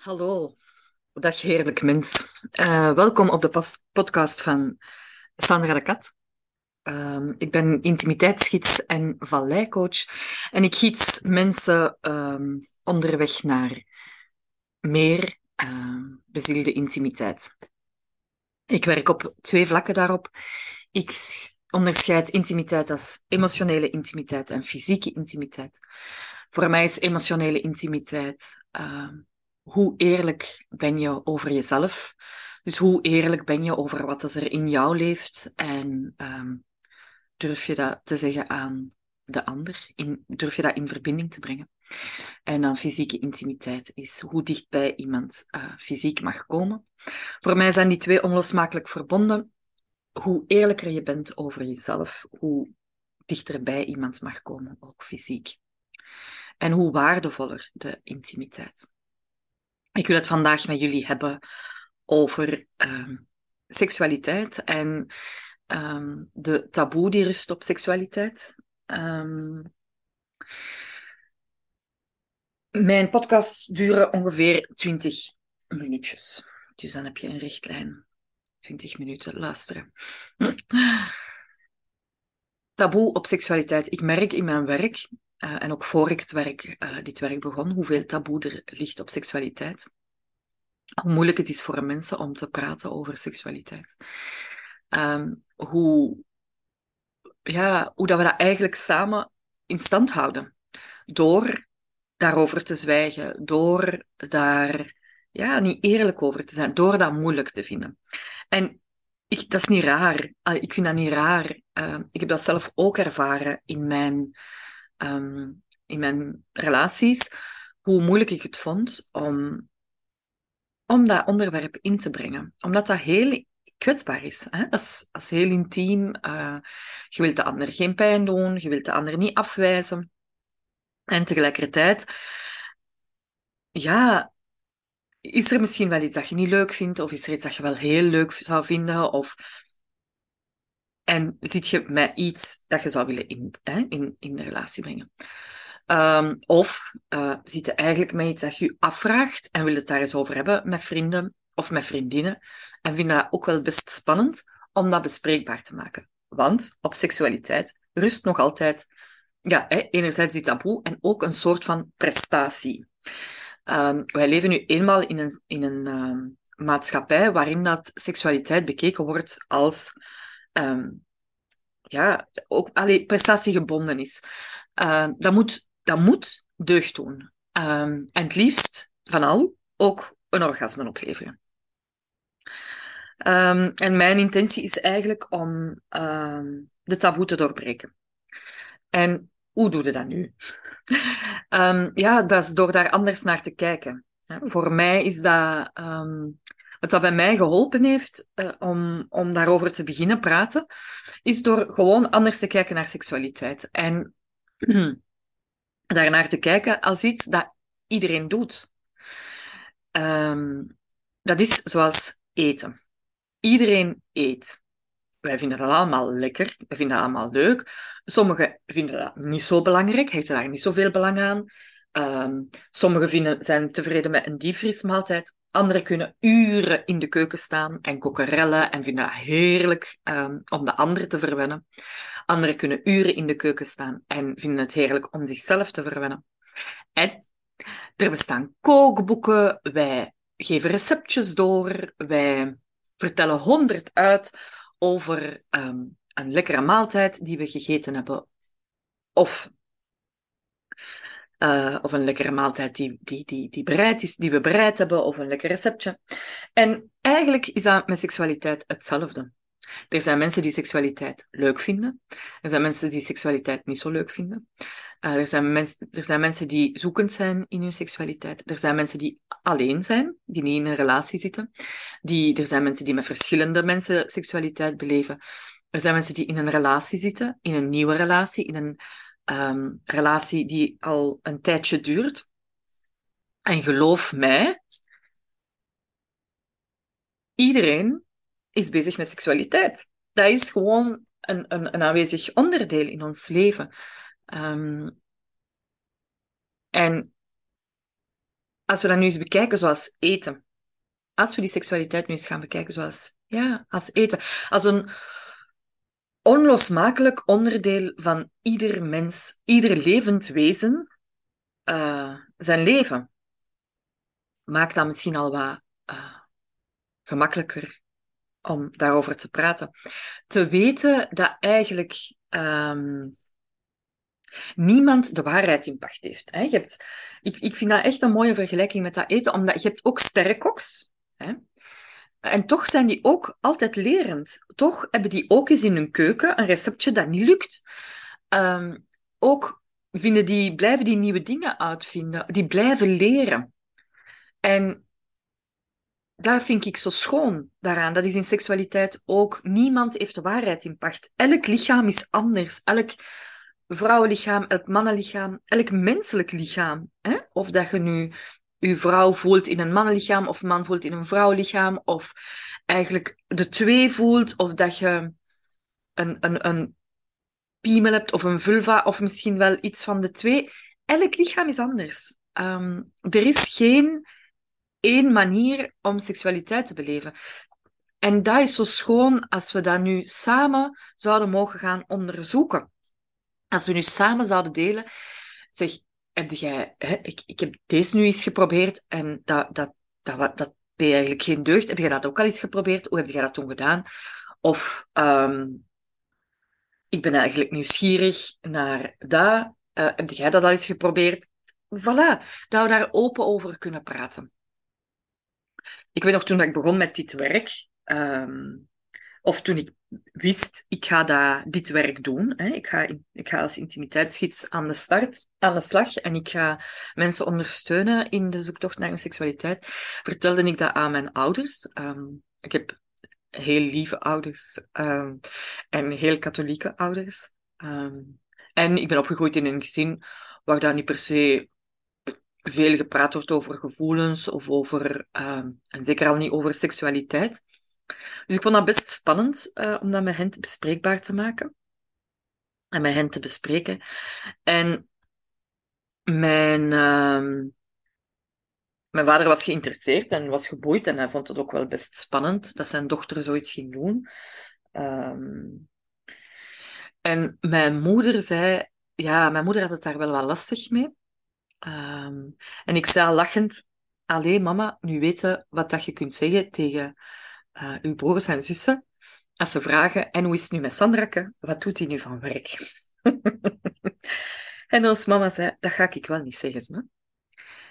Hallo, dag heerlijk mens. Uh, welkom op de podcast van Sandra de Kat. Uh, ik ben intimiteitsgids en valleicoach en ik gids mensen um, onderweg naar meer uh, bezielde intimiteit. Ik werk op twee vlakken daarop. Ik onderscheid intimiteit als emotionele intimiteit en fysieke intimiteit. Voor mij is emotionele intimiteit hoe eerlijk ben je over jezelf? Dus hoe eerlijk ben je over wat er in jou leeft? En um, durf je dat te zeggen aan de ander? In, durf je dat in verbinding te brengen? En dan fysieke intimiteit is hoe dichtbij iemand uh, fysiek mag komen. Voor mij zijn die twee onlosmakelijk verbonden. Hoe eerlijker je bent over jezelf, hoe dichterbij iemand mag komen, ook fysiek. En hoe waardevoller de intimiteit. Ik wil het vandaag met jullie hebben over um, seksualiteit en um, de taboe die rust op seksualiteit. Um, mijn podcasts duren ongeveer 20 minuutjes. Dus dan heb je een richtlijn. 20 minuten luisteren. Taboe op seksualiteit. Ik merk in mijn werk uh, en ook voor ik het werk, uh, dit werk begon, hoeveel taboe er ligt op seksualiteit. Hoe moeilijk het is voor mensen om te praten over seksualiteit. Um, hoe, ja, hoe dat we dat eigenlijk samen in stand houden. Door daarover te zwijgen, door daar ja, niet eerlijk over te zijn, door dat moeilijk te vinden. En ik, dat is niet raar. Uh, ik vind dat niet raar. Uh, ik heb dat zelf ook ervaren in mijn um, in mijn relaties, hoe moeilijk ik het vond om, om dat onderwerp in te brengen. Omdat dat heel kwetsbaar is. Hè? Dat, is heel intiem. Uh, je wilt de ander geen pijn doen, je wilt de ander niet afwijzen. En tegelijkertijd, ja, is er misschien wel iets dat je niet leuk vindt, of is er iets dat je wel heel leuk zou vinden, of en zit je met iets dat je zou willen in, hè, in, in de relatie brengen. Um, of uh, zit je eigenlijk met iets dat je je afvraagt en wil het daar eens over hebben met vrienden of met vriendinnen. En vind dat ook wel best spannend om dat bespreekbaar te maken. Want op seksualiteit rust nog altijd ja, hè, enerzijds die taboe en ook een soort van prestatie. Um, wij leven nu eenmaal in een, in een um, maatschappij waarin dat seksualiteit bekeken wordt als um, ja, ook allee, prestatiegebonden is. Uh, dat, moet, dat moet deugd doen. Um, en het liefst van al ook een orgasme opleveren. En mijn intentie is eigenlijk om de taboe te doorbreken. En hoe doe je dat nu? ja, dat is door daar anders naar te kijken. Voor mij is dat wat bij mij geholpen heeft uh, om, om daarover te beginnen praten, is door gewoon anders te kijken naar seksualiteit. En daarnaar te kijken als iets dat iedereen doet. Um, dat is zoals eten. Iedereen eet. Wij vinden dat allemaal lekker, wij vinden dat allemaal leuk. Sommigen vinden dat niet zo belangrijk, hechten daar niet zoveel belang aan. Um, sommigen vinden, zijn tevreden met een diepvriesmaaltijd. Anderen kunnen uren in de keuken staan en kokerellen en vinden het heerlijk um, om de anderen te verwennen. Anderen kunnen uren in de keuken staan en vinden het heerlijk om zichzelf te verwennen. En er bestaan kookboeken, wij geven receptjes door, wij vertellen honderd uit over um, een lekkere maaltijd die we gegeten hebben. Of uh, of een lekkere maaltijd die, die, die, die bereid is, die we bereid hebben, of een lekker receptje. En eigenlijk is dat met seksualiteit hetzelfde. Er zijn mensen die seksualiteit leuk vinden. Er zijn mensen die seksualiteit niet zo leuk vinden. Uh, er, zijn mens, er zijn mensen die zoekend zijn in hun seksualiteit. Er zijn mensen die alleen zijn, die niet in een relatie zitten. Die, er zijn mensen die met verschillende mensen seksualiteit beleven. Er zijn mensen die in een relatie zitten, in een nieuwe relatie, in een um, relatie die al een tijdje duurt. En geloof mij, iedereen is bezig met seksualiteit. Dat is gewoon een, een, een aanwezig onderdeel in ons leven. Um, en als we dat nu eens bekijken zoals eten. Als we die seksualiteit nu eens gaan bekijken zoals, ja, als eten. Als een onlosmakelijk onderdeel van ieder mens, ieder levend wezen, uh, zijn leven. Maakt dat misschien al wat uh, gemakkelijker om daarover te praten. Te weten dat eigenlijk um, niemand de waarheid in pacht heeft. Hè? Je hebt, ik, ik vind dat echt een mooie vergelijking met dat eten, omdat je hebt ook sterrenkoks. Hè? En toch zijn die ook altijd lerend. Toch hebben die ook eens in hun keuken een receptje dat niet lukt. Um, ook vinden die, blijven die nieuwe dingen uitvinden. Die blijven leren. En daar vind ik zo schoon daaraan. Dat is in seksualiteit ook. Niemand heeft de waarheid in pacht. Elk lichaam is anders. Elk vrouwenlichaam, elk mannenlichaam, elk menselijk lichaam. Hè? Of dat je nu je vrouw voelt in een mannenlichaam of man voelt in een vrouwenlichaam. Of eigenlijk de twee voelt. Of dat je een, een, een piemel hebt of een vulva of misschien wel iets van de twee. Elk lichaam is anders. Um, er is geen één manier om seksualiteit te beleven. En dat is zo schoon als we dat nu samen zouden mogen gaan onderzoeken. Als we nu samen zouden delen, zeg, heb jij, hè, ik, ik heb deze nu eens geprobeerd en dat, dat, dat, dat deed eigenlijk geen deugd. Heb jij dat ook al eens geprobeerd? Hoe heb jij dat toen gedaan? Of um, ik ben eigenlijk nieuwsgierig naar dat. Uh, heb jij dat al eens geprobeerd? Voilà, dat we daar open over kunnen praten. Ik weet nog toen ik begon met dit werk, um, of toen ik wist, ik ga dat, dit werk doen. Hè. Ik, ga, ik ga als intimiteitsgids aan de start, aan de slag en ik ga mensen ondersteunen in de zoektocht naar hun seksualiteit. Vertelde ik dat aan mijn ouders. Um, ik heb heel lieve ouders um, en heel katholieke ouders. Um, en ik ben opgegroeid in een gezin waar daar niet per se veel gepraat wordt over gevoelens of over, en zeker al niet over seksualiteit. Dus ik vond dat best spannend uh, om dat met hen bespreekbaar te maken en met hen te bespreken. En mijn, mijn vader was geïnteresseerd en was geboeid en hij vond het ook wel best spannend dat zijn dochter zoiets ging doen. Um, en mijn moeder zei, ja, mijn moeder had het daar wel wat lastig mee. Um, en ik zei lachend, alleen mama, nu weten wat dat je kunt zeggen tegen uh, uw broers en zussen. Als ze vragen, en hoe is het nu met Sandrake? Wat doet hij nu van werk? en ons mama zei, dat ga ik wel niet zeggen. Hè?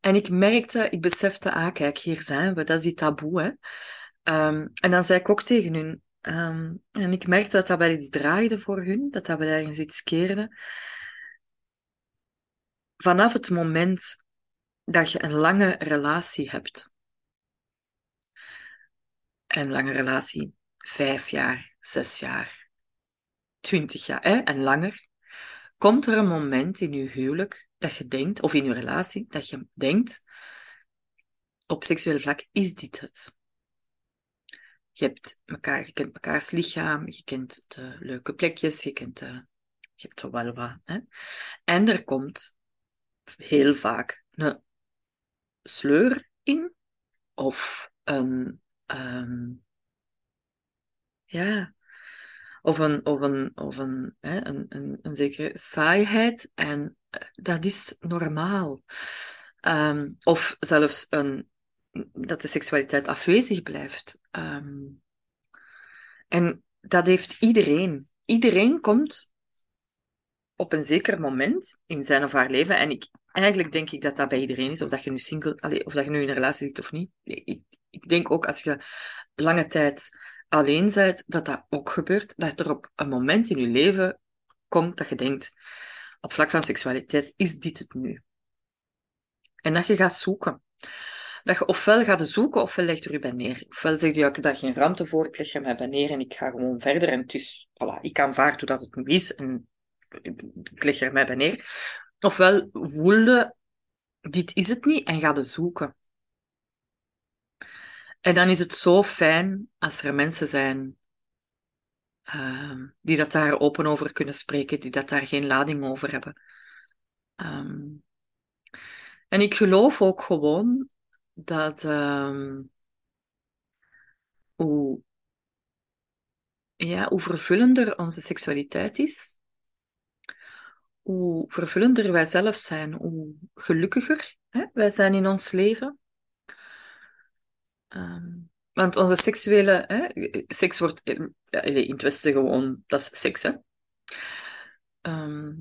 En ik merkte, ik besefte, ah kijk, hier zijn we, dat is die taboe. Hè? Um, en dan zei ik ook tegen hun, um, en ik merkte dat dat wel iets draaide voor hun, dat dat wel ergens iets keerde. Vanaf het moment dat je een lange relatie hebt, een lange relatie, vijf jaar, zes jaar, twintig jaar hè, en langer, komt er een moment in je huwelijk dat je denkt, of in je relatie, dat je denkt, op seksueel vlak is dit het. Je, hebt elkaar, je kent mekaars lichaam, je kent de leuke plekjes, je, kent de, je hebt er wel wat. Hè? En er komt heel vaak een sleur in, of een, um, ja, of een, of een, of een, hè, een, een, een zekere saaiheid. En eh, dat is normaal. Um, of zelfs een, dat de seksualiteit afwezig blijft. Um, en dat heeft iedereen. Iedereen komt op een zeker moment in zijn of haar leven. En ik, eigenlijk denk ik dat dat bij iedereen is. Of dat je nu single, of dat je nu in een relatie zit of niet. Ik denk ook als je lange tijd alleen bent, dat dat ook gebeurt. Dat er op een moment in je leven komt dat je denkt, op vlak van seksualiteit, is dit het nu? En dat je gaat zoeken. Dat je ofwel gaat zoeken, ofwel legt er je bij neer. Ofwel zeg je, ja, ik heb daar geen ruimte voor, ik leg er mij bij neer en ik ga gewoon verder. En het voilà, ik aanvaard hoe dat het nu is en ik leg er mij bij neer. Ofwel voelde, dit is het niet, en ga de zoeken. En dan is het zo fijn als er mensen zijn uh, die dat daar open over kunnen spreken, die dat daar geen lading over hebben. Um, En ik geloof ook gewoon dat ehm, hoe, ja, hoe vervullender onze seksualiteit is, hoe vervullender wij zelf zijn, hoe gelukkiger hè, wij zijn in ons leven. Ehm, want onze seksuele, hè, seks wordt ja, in het Westen gewoon, dat is seks, hè. Ehm,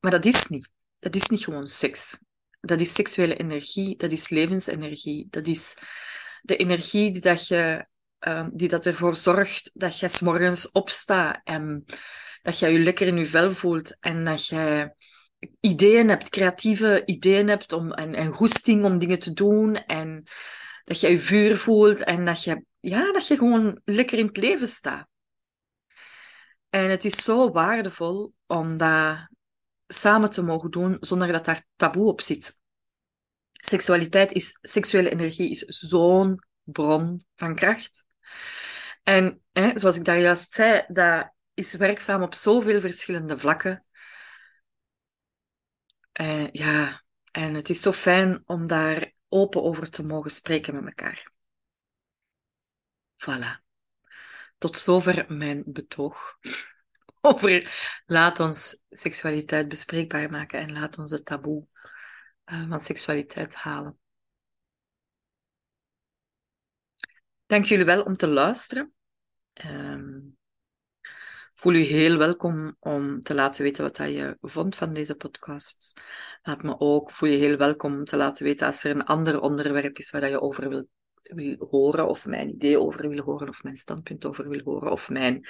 maar dat is niet. Dat is niet gewoon seks. Dat is seksuele energie, dat is levensenergie, dat is de energie die, dat je, uh, die dat ervoor zorgt dat je s morgens opstaat en dat je je lekker in je vel voelt en dat je ideeën hebt, creatieve ideeën hebt om, en, en goesting om dingen te doen en dat je je vuur voelt en dat je, ja, dat je gewoon lekker in het leven staat. En het is zo waardevol om dat samen te mogen doen zonder dat daar taboe op zit. Seksualiteit is, seksuele energie is zo'n bron van kracht. En hè, zoals ik daar juist zei, dat is werkzaam op zoveel verschillende vlakken. Uh, ja, en het is zo fijn om daar open over te mogen spreken met elkaar. Voilà. Tot zover mijn betoog over laat ons seksualiteit bespreekbaar maken en laat ons het taboe uh, van seksualiteit halen. Dank jullie wel om te luisteren. Um, voel u heel welkom om te laten weten wat je vond van deze podcast. Laat me ook, voel je heel welkom om te laten weten als er een ander onderwerp is waar je over wil, wil horen, of mijn idee over wil horen, of mijn standpunt over wil horen, of mijn,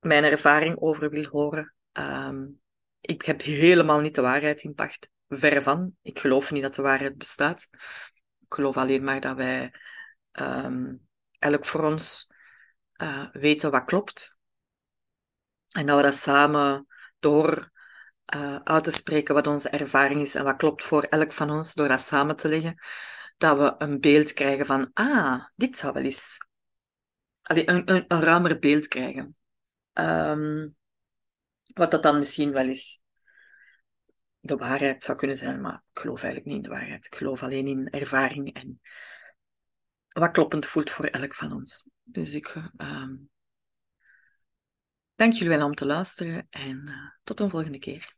mijn ervaring over wil horen. Um, ik heb helemaal niet de waarheid in pacht, verre van. Ik geloof niet dat de waarheid bestaat. Ik geloof alleen maar dat wij um, elk voor ons uh, weten wat klopt. En dat we dat samen door uh, uit te spreken wat onze ervaring is en wat klopt voor elk van ons, door dat samen te leggen, dat we een beeld krijgen van, ah, dit zou wel eens. Allee, een, een, een ruimer beeld krijgen. Um, wat dat dan misschien wel eens de waarheid zou kunnen zijn, maar ik geloof eigenlijk niet in de waarheid. Ik geloof alleen in ervaring en wat kloppend voelt voor elk van ons. Dus ik um, dank jullie wel om te luisteren en uh, tot een volgende keer.